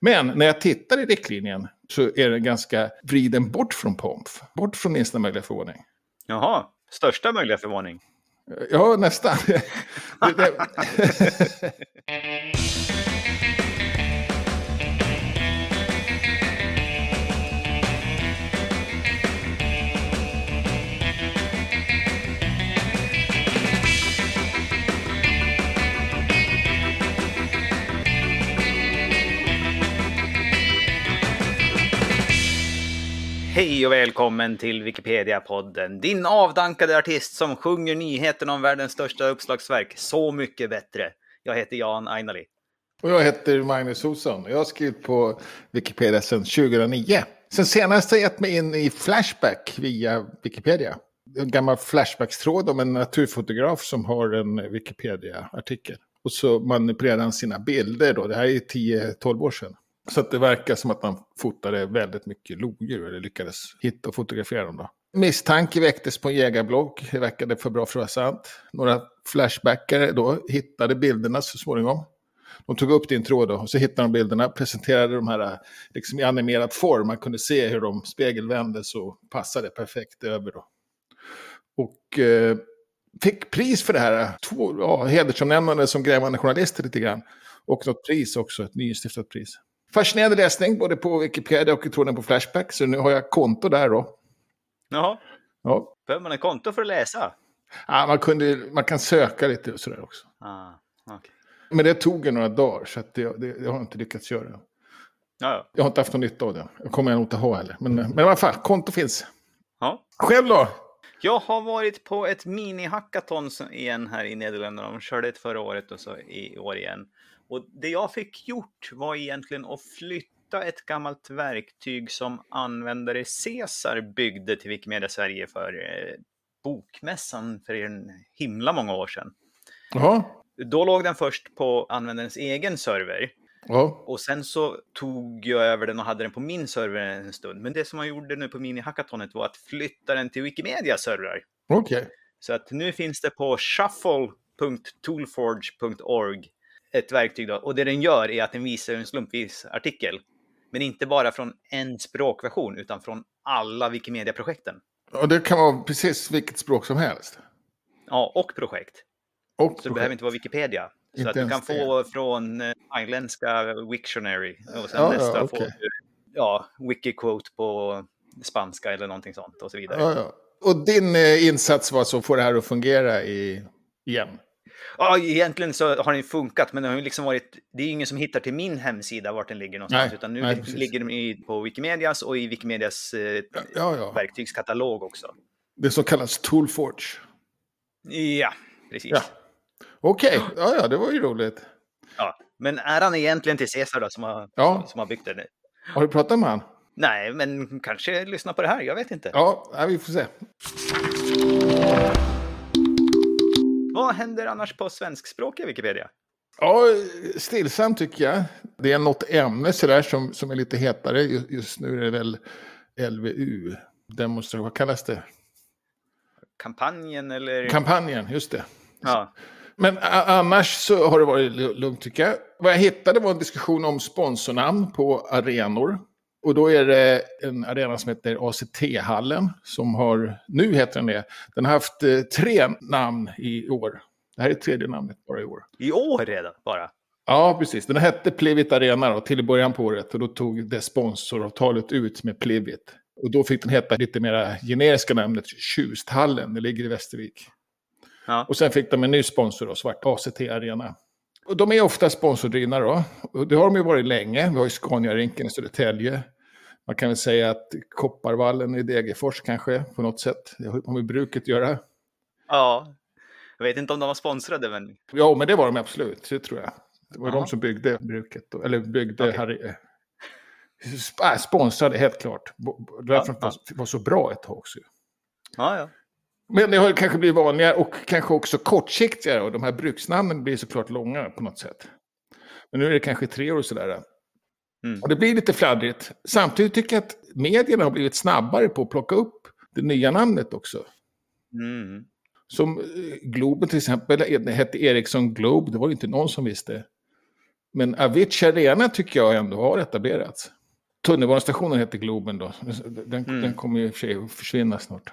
Men när jag tittar i riktlinjen så är den ganska vriden bort från POMF. Bort från minsta möjliga förvåning. Jaha, största möjliga förvåning. Ja, nästan. Hej och välkommen till Wikipedia-podden. Din avdankade artist som sjunger nyheten om världens största uppslagsverk Så mycket bättre. Jag heter Jan Ainali. Och jag heter Magnus Olsson. Jag har skrivit på Wikipedia sedan 2009. Sen senast har jag gett mig in i Flashback via Wikipedia. En gammal Flashbackstråd om en naturfotograf som har en Wikipedia-artikel. Och så manipulerar han sina bilder då. Det här är 10-12 år sedan. Så att det verkar som att man fotade väldigt mycket lodjur, eller lyckades hitta och fotografera dem då. Misstanke väcktes på en jägarblogg, det verkade för bra för att vara sant. Några flashbackare då hittade bilderna så småningom. De tog upp din tråd då, och så hittade de bilderna, presenterade de här liksom i animerad form. Man kunde se hur de spegelvändes och passade perfekt över då. Och eh, fick pris för det här. Två ja, hedersomnämnande som grävande journalister lite grann. Och något pris också, ett nystiftat pris. Fascinerande läsning, både på Wikipedia och tråden på Flashback. Så nu har jag konto där då. Jaha, Ja. behöver man ett konto för att läsa? Ja, man, kunde, man kan söka lite och sådär också. Ah, okej. Men det tog ju några dagar, så det, det, det har jag inte lyckats göra. Ja, ja. Jag har inte haft någon nytta av det. Jag kommer jag nog inte ha heller. Men, men i alla fall, konto finns. ja. Själv då? Jag har varit på ett mini-hackathon igen här i Nederländerna. De körde ett förra året och så i år igen. Och det jag fick gjort var egentligen att flytta ett gammalt verktyg som användare Cesar byggde till Wikimedia Sverige för eh, bokmässan för en himla många år sedan. Jaha. Då låg den först på användarens egen server Ja. och sen så tog jag över den och hade den på min server en stund. Men det som jag gjorde nu på mini-hackathonet var att flytta den till Wikimedia servrar. Okej. Så att nu finns det på shuffle.toolforge.org ett verktyg då. Och det den gör är att den visar en slumpvis artikel. Men inte bara från en språkversion utan från alla Wikimedia-projekten. Och det kan vara precis vilket språk som helst. Ja, och projekt. Och Så det behöver inte vara Wikipedia. Så Inte att du kan det. få från eh, thailändska Wiktionary och sen Ja, ja, nästa okej. får du ja, Wikiquote på spanska eller någonting sånt och så vidare. Ja, ja. Och din eh, insats var så att få det här att fungera i, igen? Ja, egentligen så har den funkat, men det har ju liksom varit... Det är ingen som hittar till min hemsida vart den ligger någonstans, Nej, utan nu nej, ligger den på Wikimedias och i Wikimedias eh, Ja, ja. verktygskatalog också. Det som kallas Toolforge. Ja, precis. Ja. Okej, ja, ja, det var ju roligt. Ja. Men äran är egentligen till Cesar då, som har, Ja. som har byggt den. Har du pratat med han? Nej, men kanske lyssna på det här, jag vet inte. Ja, vi får se. Vad händer annars på svenskspråkiga Wikipedia? Ja, stillsamt tycker jag. Det är något ämne sådär som, som är lite hetare. Just, just nu är det väl LVU. Demonstration, vad kallas det? Kampanjen eller? Kampanjen, just det. Ja. Men annars så har det varit lu- lugnt tycker jag. Vad jag hittade var en diskussion om sponsornamn på arenor. Och då är det en arena som heter ACT-hallen. Som har, nu heter den det, den har haft eh, tre namn i år. Det här är tredje namnet bara i år. I år redan bara? Ja, precis. Den hette Plivit Arena då, till i början på året. Och då tog det sponsoravtalet ut med Plivit. Och då fick den heta lite mer generiska namnet Tjusthallen. Det ligger i Västervik. Ja. Och sen fick de en ny sponsor då, Svart ACT Arena. Och de är ofta sponsordrivna då. Och det har de ju varit länge. Vi har ju Scania-rinken i Södertälje. Man kan väl säga att Kopparvallen i Degerfors kanske på något sätt. Det har med bruket göra. Ja. Jag vet inte om de var sponsrade, men Ja, men det var de absolut, det tror jag. Det var Jaha. de som byggde bruket, eller byggde Okej. Harry. äh, sponsrade helt klart. Därför Ja, det var så bra ett tag också. ja, ja. Men det har kanske blivit vanligare och kanske också kortsiktigare. Och de här bruksnamnen blir såklart långa på något sätt. Men nu är det kanske tre år och sådär. Mm. Och det blir lite fladdrigt. Samtidigt tycker jag att medierna har blivit snabbare på att plocka upp det nya namnet också. Mm. Som eh, Globen till exempel, det hette Ericsson Globe, det var inte någon som visste. Men Avicii Arena tycker jag ändå har etablerats. Tunnelbanestationen heter Globen då. Den, mm. den kommer ju för sig att försvinna snart.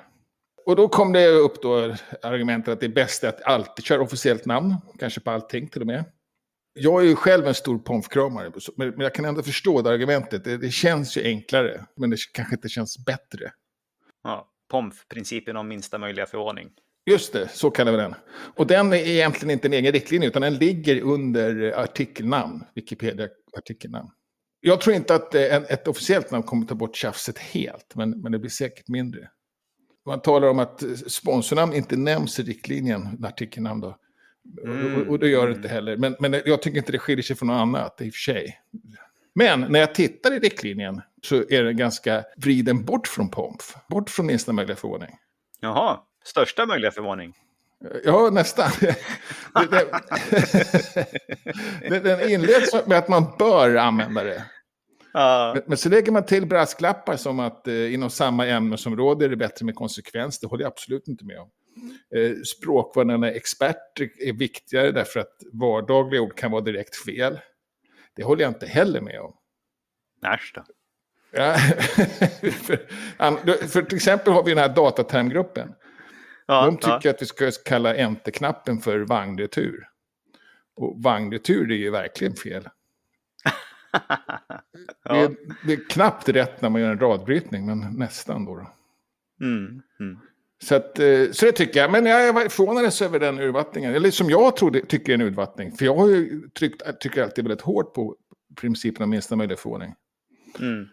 Och då kom det upp då argumentet att det är bäst att alltid köra officiellt namn, kanske på allting till och med. Jag är ju själv en stor pomfkramare, men jag kan ändå förstå det argumentet. Det, det, känns ju enklare, men det kanske inte känns bättre. Ja, pomf, principen om minsta möjliga förvåning. Just det, så kallar vi den. Och den är egentligen inte en egen riktlinje, utan den ligger under artikelnamn, Wikipedia-artikelnamn. Jag tror inte att ett officiellt namn kommer ta bort tjafset helt, men, men det blir säkert mindre. Man talar om att sponsornamn inte nämns i riktlinjen, artikelnamn då. Mm. Och, och, det gör det inte heller. Men, men jag tycker inte det skiljer sig från något annat i och för sig. Men när jag tittar i riktlinjen så är den ganska vriden bort från POMF. Bort från minsta möjliga förvåning. Jaha, största möjliga förvåning. Ja, nästan. den inleds med att man bör använda det. Men, men, så lägger man till brasklappar som att eh, inom samma ämnesområde är det bättre med konsekvens. Det håller jag absolut inte med om. Eh, språkvärdarna experter är viktigare därför att vardagliga ord kan vara direkt fel. Det håller jag inte heller med om. Äsch då. Ja, för, för till exempel har vi den här datatermgruppen. Ja, De tycker ja. att vi ska kalla enterknappen för vagnretur. Och vagnretur är ju verkligen fel. ja. det, är, det, är, knappt rätt när man gör en radbrytning, men nästan då. då. Mm, mm. Så, att, eh, så det tycker jag. Men jag förvånades över den urvattningen. Eller som jag tror, tycker är en urvattning. För jag har ju tryckt, tycker alltid väldigt hårt på principen om minsta möjliga förvåning. Mm.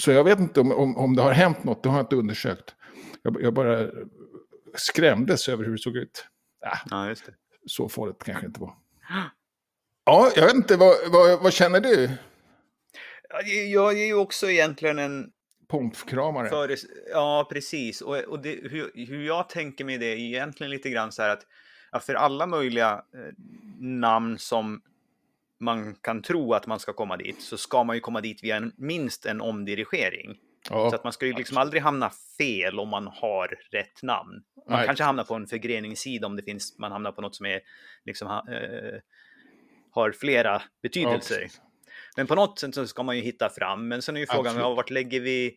Så jag vet inte om, om, om det har hänt något, det har jag inte undersökt. Jag, jag bara skrämdes över hur det såg ut. Äh, ja, just det. Så farligt kanske inte var. Ja, jag vet inte, vad, vad, vad känner du? Jag är ju också egentligen en Pomfkramare. För, ja, precis. Och, och det, hur, hur jag tänker mig det är egentligen lite grann så här att ja, för alla möjliga eh, namn som man kan tro att man ska komma dit så ska man ju komma dit via en, minst en omdirigering. Ja, så att man ska ju liksom aldrig hamna fel om man har rätt namn. Man Nej. kanske hamnar på en förgreningssida om det finns, man hamnar på något som är liksom, eh, har flera betydelser. Ja, men på något sätt så ska man ju hitta fram. Men sen är ju frågan, ja, vart lägger vi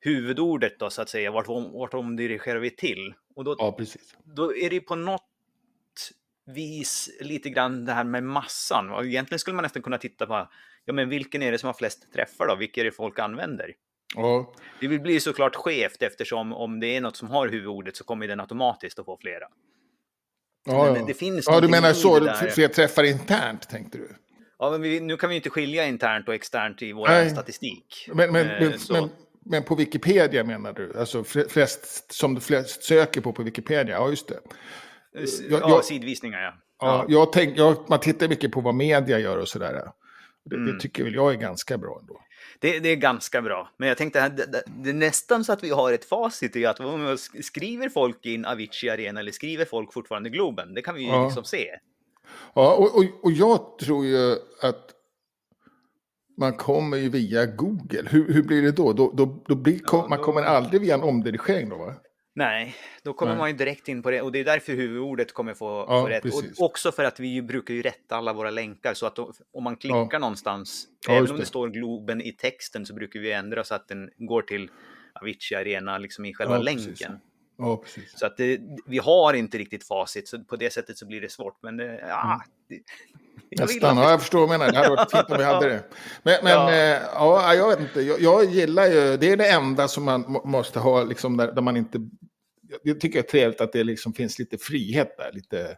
huvudordet då så att säga? Vart, vart omdirigerar vi till? Och då, ja, precis. då är det på något vis lite grann det här med massan. Och egentligen skulle man nästan kunna titta på, ja men vilken är det som har flest träffar då? Vilka är det folk använder? Ja. Det blir såklart skevt eftersom om det är något som har huvudordet så kommer den automatiskt att få flera. Ja, men det finns ja du menar så, fler träffar internt tänkte du? Ja, men vi, nu kan vi inte skilja internt och externt i vår statistik. Men, men, eh, men, men, på Wikipedia menar du? Alltså flest, som du flest söker på på Wikipedia? Ja, just det. Jag, ja, jag, sidvisningar ja. ja, Jag tänk, jag, man tittar mycket på vad media gör och sådär. Det, mm. det tycker väl jag är ganska bra ändå. Det, det, är ganska bra. Men jag tänkte, det, det, är nästan så att vi har ett facit i att skriver folk in Avicii Arena eller skriver folk fortfarande Globen, det kan vi ju ja. liksom se. Ja, och, och, och jag tror ju att man kommer ju via Google. Hur, hur blir det då? då, då, då blir, ja, man kommer aldrig via en omdirigering då va? Nej, då kommer Nej. man ju direkt in på det och det är därför huvudordet kommer få, ja, få rätt. Och också för att vi brukar ju rätta alla våra länkar så att då, om man klickar ja. någonstans, även om det. det står Globen i texten så brukar vi ändra så att den går till Avicii Arena liksom i själva länken. Precis. Ja, precis. Så att det, vi har inte riktigt facit, så på det sättet så blir det svårt. Men det, ja, mm. det, Nästan, ja, jag förstår vad du menar. Det hade varit fint om vi hade det. Men, men ja. Eh, ja, jag vet inte. Jag, jag, gillar ju, det är det enda som man måste ha, liksom, där, där man inte... Jag tycker det är trevligt att det liksom finns lite frihet där. Lite,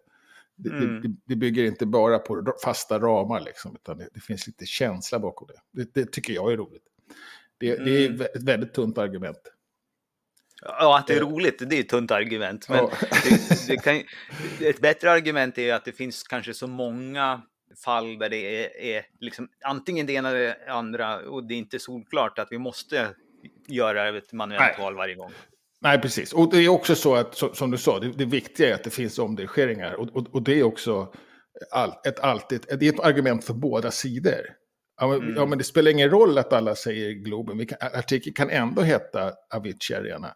det, mm. det, det, bygger inte bara på fasta ramar, liksom, utan det, det finns lite känsla bakom det. Det, tycker jag är roligt. Det, mm. är ett väldigt tunt argument. Ja, att det är roligt, det är ett tunt argument. Men ja. det, det kan, ett bättre argument är att det finns kanske så många fall där det är, är liksom, antingen det ena eller det andra och det är inte solklart att vi måste göra ett manuellt Nej. val varje gång. Nej, precis. Och det är också så att, som du sa, det, det viktiga är att det finns omdirigeringar. Och, och, och, det är också all, ett, alltid, det är ett argument för båda sidor. Ja men, mm. ja, men det spelar ingen roll att alla säger Globen. artikeln kan ändå heta Avicii Arena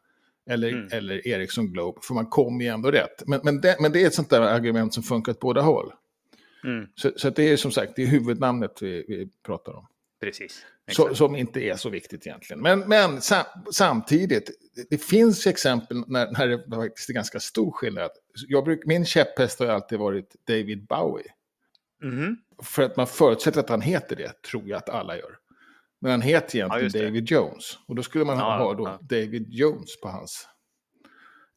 eller, mm. eller Ericsson Globe, för man kommer ju ändå rätt. Men, men, det, men det är ett sånt där argument som funkar åt båda håll. Mm, Så, så det är som sagt det är huvudnamnet vi, vi pratar om. precis. Så, som inte är så viktigt egentligen. Men, men sam, samtidigt, det- finns exempel när, när det faktiskt är ganska stor skillnad. Jag bruk, min käpphäst har alltid varit David Bowie. Mhm. För att man förutsätter att han heter det, tror jag att alla gör. Men han heter Ja, egentligen det. David Jones. Och då skulle man Ja, ha då ja. David Jones på hans.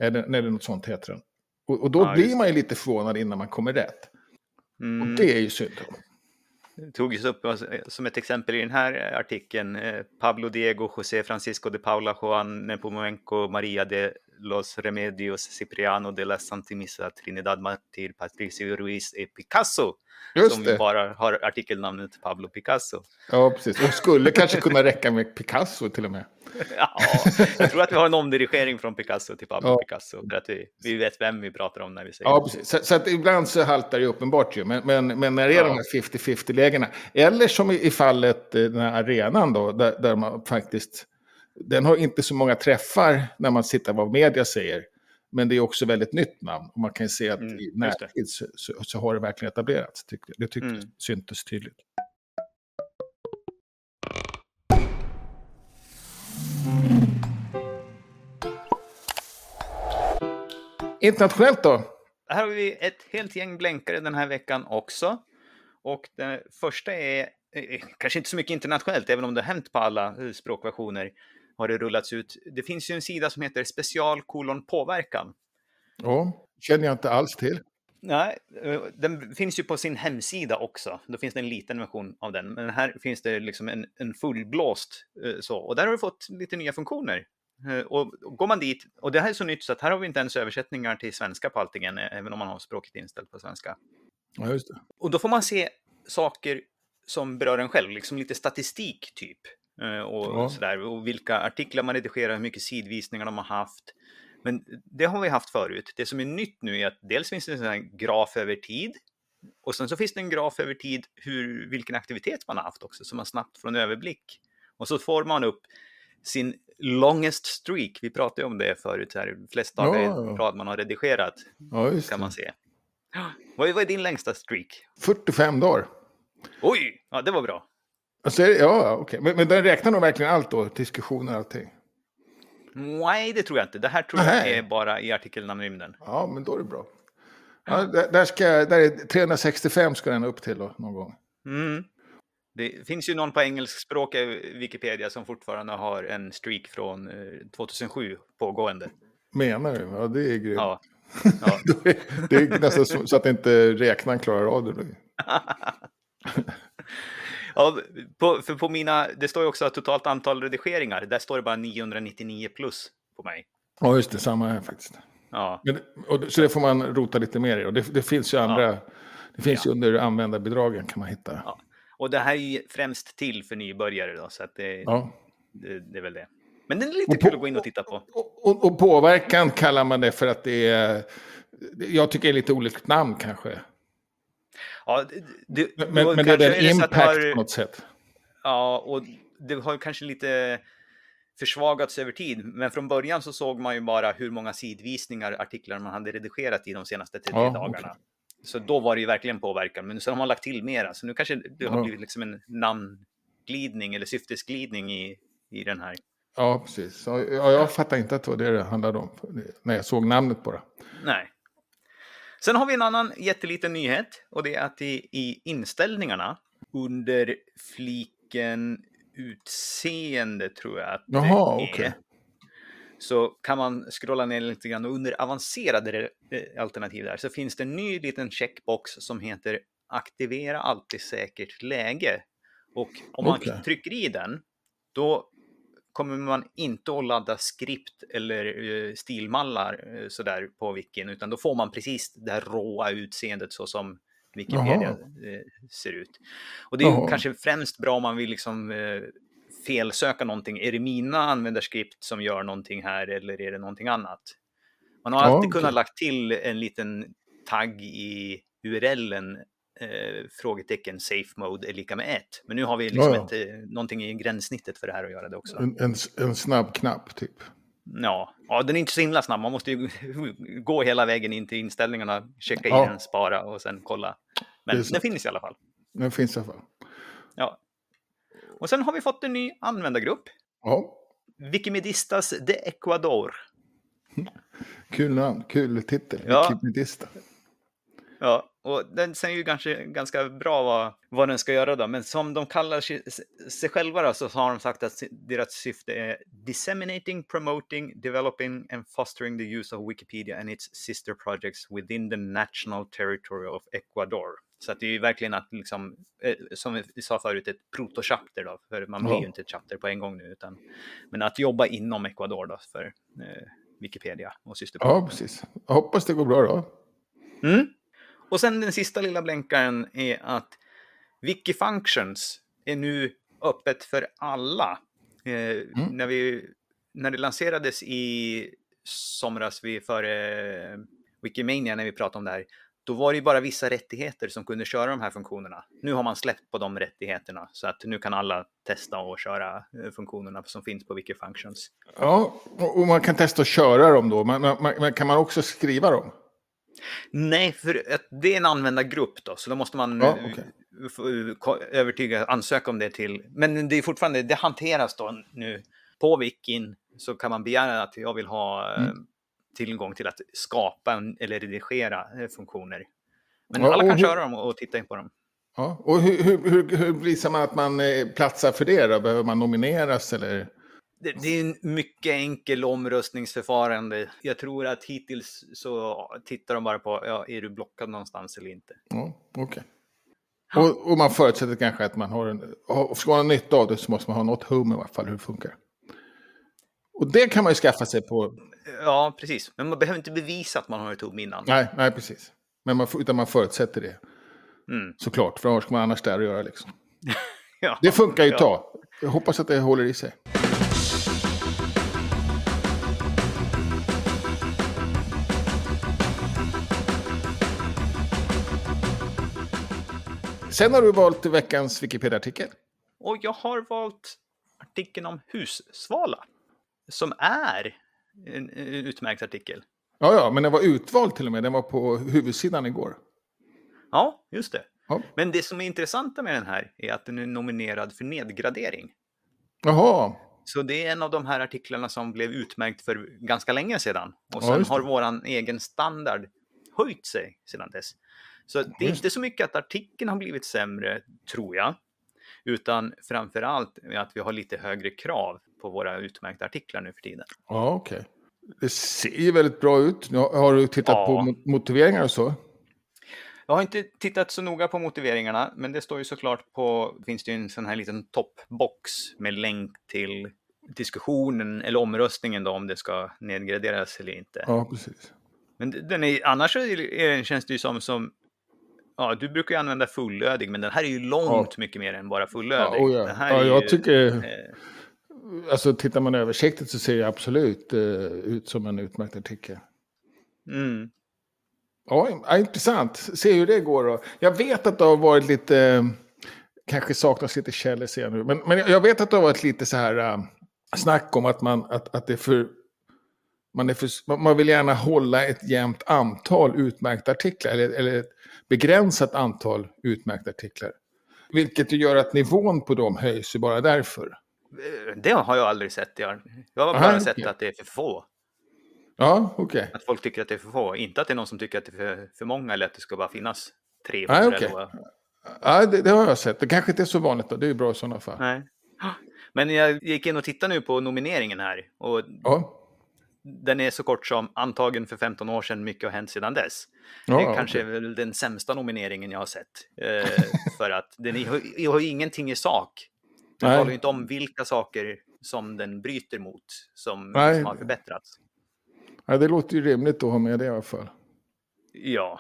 Eller, eller något sånt heter den. Och, och då Ja, blir man ju lite förvånad innan man kommer rätt. Mm. Och det är ju synd. Togs upp alltså, eh, som ett exempel i den här artikeln. eh, Pablo Diego, José Francisco de Paula, Juan Nepomuceno, Maria de los Remedios, Cipriano de la Santimissa, Trinidad Martir, Patricio Ruiz e Picasso. Just som det. bara har artikelnamnet Pablo Picasso. Ja, precis. Och skulle kanske kunna räcka med Picasso till och med. Ja, jag tror att vi har en omdirigering från Picasso till Pablo Ja. Picasso. För att vi, vi vet vem vi pratar om när vi säger Ja, precis. Så, så att ibland så haltar det uppenbart ju. Men, men, men när det är Ja. de här 50-50-lägena. Eller som i, i fallet eh, den här arenan då. Där, där man faktiskt. Den har inte så många träffar när man sitter vad media säger. Men det är också väldigt nytt namn. Och man kan ju se att Mm, i närtid så, så, så har det verkligen etablerats. Tyckte, det tyckte Mm. syntes tydligt. Internationellt då? Här har vi ett helt gäng blänkare den här veckan också. Och den första är eh, kanske inte så mycket internationellt, även om det har hänt på alla eh, språkversioner. Har det rullats ut. Det finns ju en sida som heter special kolon påverkan. Ja, känner jag inte alls till. Nej, eh, den finns ju på sin hemsida också. Då finns det en liten version av den. Men här finns det liksom en, en fullblåst så. Och där har du fått lite nya funktioner. Eh, Och går man dit, och det här är så nytt så att här har vi inte ens översättningar till svenska på allting än, även om man har språket inställt på svenska. Ja, just det. Och då får man se saker som berör en själv, liksom lite statistik typ. Eh, Och, Ja. sådär, och vilka artiklar man redigerar, hur mycket sidvisningar de har haft. Men det har vi haft förut. Det som är nytt nu är att dels finns det en sån här graf över tid. Och sen så finns det en graf över tid hur, vilken aktivitet man har haft också, så man snabbt får en överblick. Och så får man upp sin longest streak. Vi pratade om det förut, så här, flest dagar Ja, ja. rad man har redigerat Ja, kan man se. Vad är, vad är din längsta streak? 45 dagar. Oj, ja det var bra. Alltså, ja, okej. Men, men den räknar nog verkligen allt då? Diskussioner och allting? Nej, det tror jag inte. Det här tror jag Nej. är bara i artikelnamnrymden. Ja, men då är det bra. Ja, där, ska, jag- där är 365 ska den upp till då, någon gång. Mm. Det finns ju någon på engelskspråkiga Wikipedia som fortfarande har en streak från eh, 2007 pågående. Menar du? Ja, det är grymt. Ja. Ja. Är- det är nästan så, så att inte räknaren klarar av det. ja, på, för på mina, det står ju också totalt antal redigeringar. Där står det bara 999 plus på mig. Ja, just det. Samma här faktiskt. Ja, Men, och, så det får man rota lite mer i. Och det, det finns ju andra. Det finns ju under användarbidragen kan man hitta. Och det här är ju främst till för nybörjare då, så att det, Ja. det, det är väl det. Men det är lite Och på- kul att gå in och titta på. Och, och, och påverkan kallar man det för att det är... Jag tycker det är lite olikt namn kanske. Ja, det, Men, men, det är att impact har- på något sätt. Ja, och det har kanske lite försvagats över tid. Men från början så såg man ju bara hur många sidvisningar artiklar man hade redigerat i de senaste 30 Ja, dagarna. Så då var det ju verkligen påverkan. Men sen har man lagt till mera. Så nu kanske det har blivit liksom en namnglidning eller syftesglidning i, i den här. Ja, precis. Ja, ja, jag fattar inte att det var det det handlade om. När jag såg namnet bara. Nej. Sen har vi en annan jätteliten nyhet och det är att i, i inställningarna under fliken utseende tror jag att Jaha, det är. okej. Så kan man scrolla ner lite grann och under avancerade eh, alternativ där så finns det en ny liten checkbox som heter aktivera alltid säkert läge. Och om man Okej. trycker i den då kommer man inte att ladda skript eller eh, stilmallar eh, sådär på wikin utan då får man precis det här råa utseendet så som Wikipedia eh, ser ut. Och det är ju Jaha. kanske främst bra om man vill liksom felsöka någonting. Är det mina användarskript som gör någonting här eller är det någonting annat? Man har Ja, alltid okej. kunnat lagt till en liten tagg i URLen eh, frågetecken safe mode är lika med ett. Men nu har vi liksom Ja, ja. Ett, någonting i gränssnittet för det här att göra det också. En, en, en snabb knapp typ. Ja, ja, den är inte så himla snabb. Man måste ju gå hela vägen in till inställningarna, checka in Ja. spara och sen kolla. Men den finns i alla fall. Den finns i alla fall. Och sen har vi fått en ny användargrupp. Ja, Wikimedistas de Ecuador. kul namn, kul titel. Ja. Wikipedista. Ja, och den säger ju ganska, ganska bra vad, vad den ska göra då. Men som de kallar sig, sig själva då, så har de sagt att deras syfte är disseminating, promoting, developing and fostering the use of Wikipedia and its sister projects within the national territory of Ecuador. Så att det är ju verkligen att, liksom, eh, som vi sa förut, ett proto-chapter då, för man blir Ja. ju inte ett chapter på en gång nu, utan, men att jobba inom Ecuador då för eh, Wikipedia och systerprojekt. Ja, precis. Jag hoppas det går bra då. Mm. Och sen den sista lilla blänkaren är att Wikifunctions är nu öppet för alla. Eh, när, vi, när det lanserades i somras vid, före Wikimania när vi pratade om det här, då var det ju bara vissa rättigheter som kunde köra de här funktionerna. Nu har man släppt på de rättigheterna så att nu kan alla testa och köra eh, funktionerna som finns på Wikifunctions. Ja, och man kan testa att köra dem då. Men, men, men kan man också skriva dem? Nej, för det är en användargrupp då, så då måste man Ja, eh, okej. få- ko- övertyga, ansöka om det till. Men det är fortfarande, det hanteras då nu på Wikin så kan man begära att jag vill ha eh, Mm. Tillgång till att skapa eller redigera eh, funktioner. Men Ja, alla kan hur- köra dem och titta in på dem. Ja. Och hur, hur, hur, hur visar man att man eh, platsar för det då? Behöver man nomineras eller? Det, det är en mycket enkel omröstningsförfarande. Jag tror att hittills så tittar de bara på, ja, är du blockad någonstans eller inte? Ja, okej. Och, och man förutsätter kanske att man har en... Ska man ha nytta av det så måste man ha något hum i alla fall hur det funkar. Och det kan man ju skaffa sig på... Ja, precis. Men man behöver inte bevisa att man har ett hum innan. Nej, nej precis. Men man, utan man förutsätter det. Mm. Såklart, för vad ska man annars där att göra liksom? Ja. Det funkar ju ett tag. Jag hoppas att det håller i sig. Sen har du valt veckans Wikipedia-artikel. Och jag har valt artikeln om hussvala. Som är en, en utmärkt artikel. Ja, ja, men den var utvald till och med. Den var på huvudsidan igår. Ja, just det. Ja. Men det som är intressanta med den här är att den är nominerad för nedgradering. Jaha, Så det är en av de här artiklarna som blev utmärkt för ganska länge sedan. Och Ja, sen det. har våran egen standard höjt sig sedan dess. Så det är inte så mycket att artikeln har blivit sämre, tror jag. Utan framför allt att vi har lite högre krav på våra utmärkta artiklar nu för tiden. ja okej. Det ser ju väldigt bra ut. Har- du tittat Ja. på mo- motiveringar och så? Jag har inte tittat så noga på motiveringarna, men det står ju såklart på, finns det ju en sån här liten toppbox med länk till diskussionen eller omröstningen då om det ska nedgraderas eller inte. Ja, precis. Men den är, annars är, känns det ju som, som, ja du brukar ju använda fullödig, men den här är ju långt mycket mer än bara Ja, fullödig. oh ja. Här ja, är jag ju, tycker... eh, Alltså tittar man översiktligt så ser det absolut eh, ut som en utmärkt artikel. mm, Ja, ja, intressant. Se hur det går då. Jag vet att det har varit lite, eh, kanske saknas lite källor ser nu, men, men jag vet att det har varit lite så här uh, snack om att man, att, att det är för, man, för, man- vill gärna hålla ett jämnt antal utmärkta artiklar, eller, eller ett begränsat antal utmärkta artiklar. Vilket gör att nivån på dem höjs ju bara därför. det har jag aldrig sett. Jag, jag har bara Aha, sett okej. att det är för få. Ja, okej. Att folk tycker att det är för få. Inte att det är någon som tycker att det är för, för många eller att det ska bara finnas 300. Nej, vad- Ja, det, det har jag sett. Det kanske inte är så vanligt då. Det är ju bra i sådana fall. Nej. Men jag gick in och tittade nu på nomineringen här och Ja, den är så kort som antagen för 15 år sedan, mycket har hänt sedan dess. ja, det kanske okej. är väl den sämsta nomineringen jag har sett. Eh, för att den har, ingenting i sak. Den Nej. talar ju inte om vilka saker som den bryter mot som, Nej. som har förbättrats. Ja, det låter ju rimligt att ha med det i alla fall. Ja,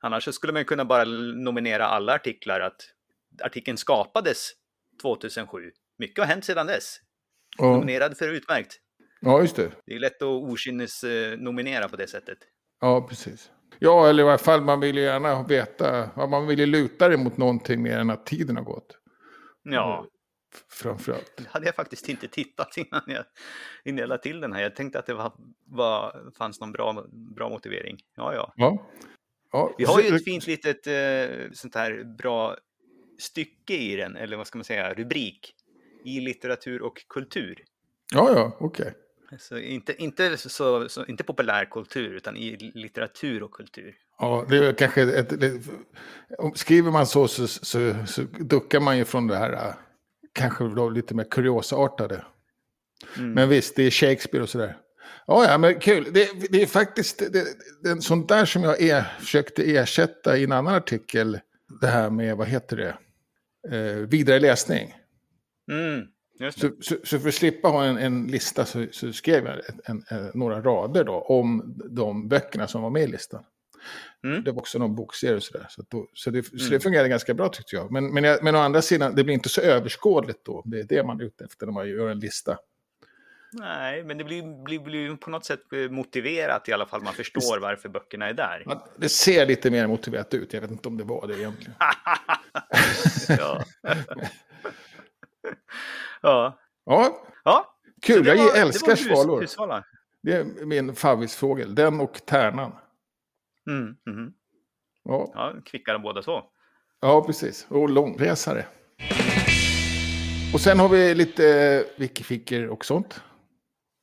annars skulle man kunna bara nominera alla artiklar att artikeln skapades 2007. Mycket har hänt sedan dess. Ja, Nominerad för utmärkt. Ja just det. Det är lätt att okynnes eh, nominera på det sättet. Ja, precis. Ja, eller i alla fall man vill ju gärna veta, man vill ju luta det mot någonting mer än att tiden har gått. Ja, Framförallt. det hade jag faktiskt inte tittat innan jag, innan jag lade till den här. Jag tänkte att det var, var, fanns någon bra, bra motivering. Ja, ja. Ja. Ja, Vi har ju ett fint litet eh, sånt här bra stycke i den, eller vad ska man säga, rubrik. I litteratur och kultur. Ja, ja, okej. Så inte, inte, så, så, inte populärkultur, utan i litteratur och kultur. Ja, det är kanske ett, det, skriver man så, så så så duckar man ju från det här kanske då lite mer kuriosartade. Mm. Men visst, det är Shakespeare och sådär. Ja, ja, men kul. Det, det är faktiskt det, det, sånt där som jag är, försökte ersätta i en annan artikel. Det här med, vad heter det? Eh, vidare läsning. Mm. Så, så, så för att slippa ha en, en lista så, så skrev jag en, en, några rader då om de böckerna som var med i listan. Mm. Det var också någon bokserie och sådär. Så, då, så, det, så Mm. det fungerade ganska bra tyckte jag. Men, men, jag, men å andra sidan, det blir inte så överskådligt då. Det är det man är ute efter när man gör en lista. Nej, men det blir, blir, blir på något sätt eh, motiverat i alla fall. Man förstår varför böckerna är där. Det ser lite mer motiverat ut. Jag vet inte om det var det egentligen. ja. ja. Ja, så kul. Jag var- det älskar hus- svalor. husvalar. Det är min favoritfågel. Den och tärnan. Mm, mhm. Ja, Ja, kvickare båda två. ja precis. Och långresare. Och sen har vi lite eh, wikificker och sånt.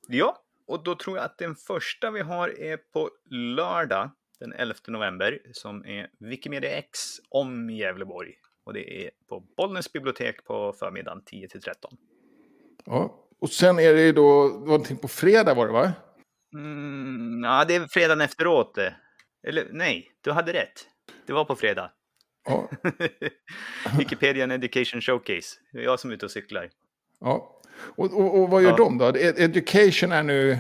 Ja, och då tror jag att den första vi har är på lördag den 11 november som är Wikimedia X om Gävleborg. Och det är på Bollnäs bibliotek på förmiddagen 10 till 13. Ja. Och sen är det ju då någonting på fredag var det va? Mm, ja, det är fredagen efteråt. Eller nej, du hade rätt. Det var på fredag. Ja. Wikipedia Education Showcase. Det är jag som är ute och cyklar. ja. Och, och, och vad gör Ja. de då? Ed- Education är nu...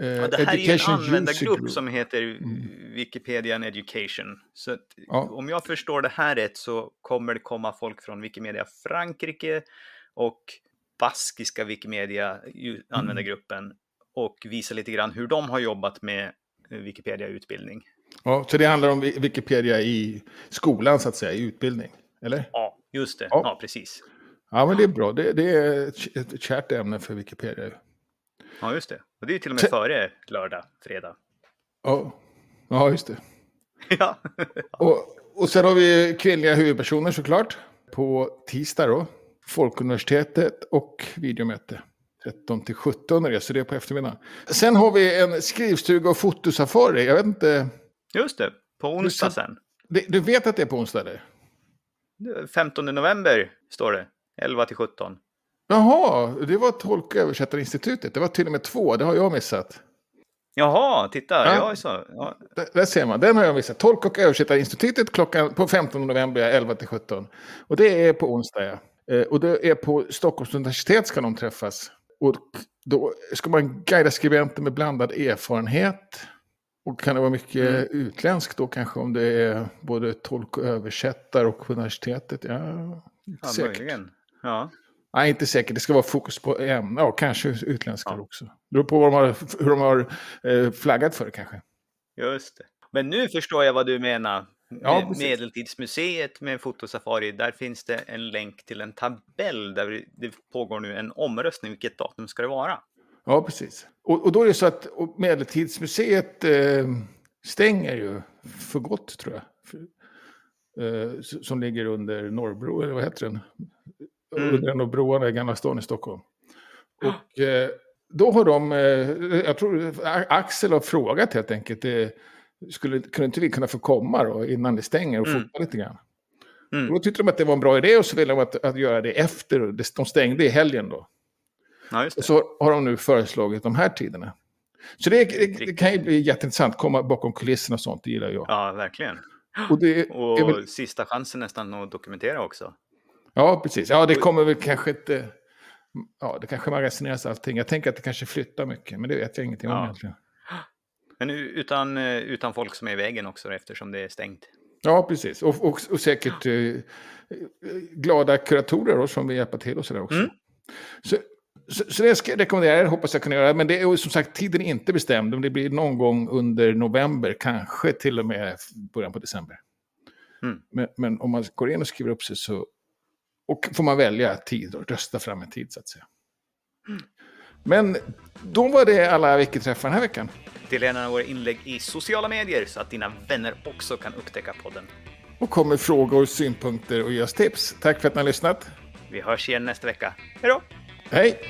Eh, Ja, det här är ju en användargrupp Group. som heter Wikipedia and Education. Så Ja. om jag förstår det här rätt så kommer det komma folk från Wikimedia Frankrike och baskiska Wikimedia ju- användargruppen och visa lite grann hur de har jobbat med eh, Wikipedia-utbildning. Ja, så det handlar om Wi- Wikipedia i skolan så att säga, i utbildning. Eller? Ja, just det. Ja. Ja, precis. Ja, men det är bra. Det, det är ett kärt ämne för Wikipedia. Ja, just det. Och det är ju till och med Se- före lördag, fredag. Ja, ja just det. ja. Och, och sen har vi kvinnliga huvudpersoner såklart. På tisdag då. Folkuniversitetet och videomöte. 13 till 17 är det, så det är på eftermiddagen. Sen har vi en skrivstuga och fotosafari. Jag vet inte, Just det. På onsdag Du sen. det- du vet att det är på onsdag eller? 15 november står det. 11 till 17. Jaha, det var Tolk och översättarinstitutet. Det var till och med två, det har jag missat. Jaha, titta. Ja. Så. Ja. Där, där ser man, den har jag missat. Tolk och översättarinstitutet klockan på 15 november 11 till 17. Och det är på onsdag ja. Eh, Och det är på Stockholms universitet ska de träffas. Och då ska man guida skribenter med blandad erfarenhet. Och kan det vara mycket Mm. utländskt då kanske om det är både tolk och översättare och universitetet? Ja, Ja, säkert. möjligen. Ja. Nej, inte säkert. Det ska vara fokus på ämnen. Ja, kanske utländska Ja. också. Det beror på vad de har, hur de har eh, flaggat för kanske. Just det. Men nu förstår jag vad du menar. Ja, precis. Medeltidsmuseet med fotosafari, där finns det en länk till en tabell där det pågår nu en omröstning. Vilket datum ska det vara? Ja, precis. Och, och då är det så att Medeltidsmuseet eh, stänger ju för gott, tror jag. För, eh, som ligger under Norrbro, eller vad heter den? Mm. Under en av broarna i Gamla stan i Stockholm. Och eh, då har de, eh, jag tror Axel har frågat helt enkelt, eh, skulle, kunde inte vi kunna få komma då innan det stänger och Mm. fota lite grann? Mm. Och då tyckte de att det var en bra idé och så ville de att, att göra det efter, de stängde i helgen då. Ja, Och så har de nu föreslagit de här tiderna. Så det, det, det kan ju bli jätteintressant, komma bakom kulisserna och sånt, det gillar jag. Ja, verkligen. Och det Och väl, sista chansen nästan att dokumentera också. Ja, precis. Ja, det kommer väl kanske inte... Ja, det kanske magasineras allting. Jag tänker att det kanske flyttar mycket, men det vet jag ingenting om Ja. egentligen. Men utan, eh, utan folk som är i vägen också eftersom det är stängt. Ja, precis. Och, och, och säkert eh, glada kuratorer då, som vill hjälpa till och sådär också. Mm. Så, så, så det ska jag rekommendera, det hoppas jag kunna göra. Men det är som sagt, tiden är inte bestämd. Men det blir någon gång under november, kanske till och med början på december. Mm. Men, men om man går in och skriver upp sig så och får man välja tid och rösta fram en tid så att säga. Men då var det alla veckoträffar den här veckan. Dela gärna våra inlägg i sociala medier så att dina vänner också kan upptäcka podden. Och kommer frågor, synpunkter och ge oss tips. Tack för att ni har lyssnat. Vi hörs igen nästa vecka. Hej då! Hej!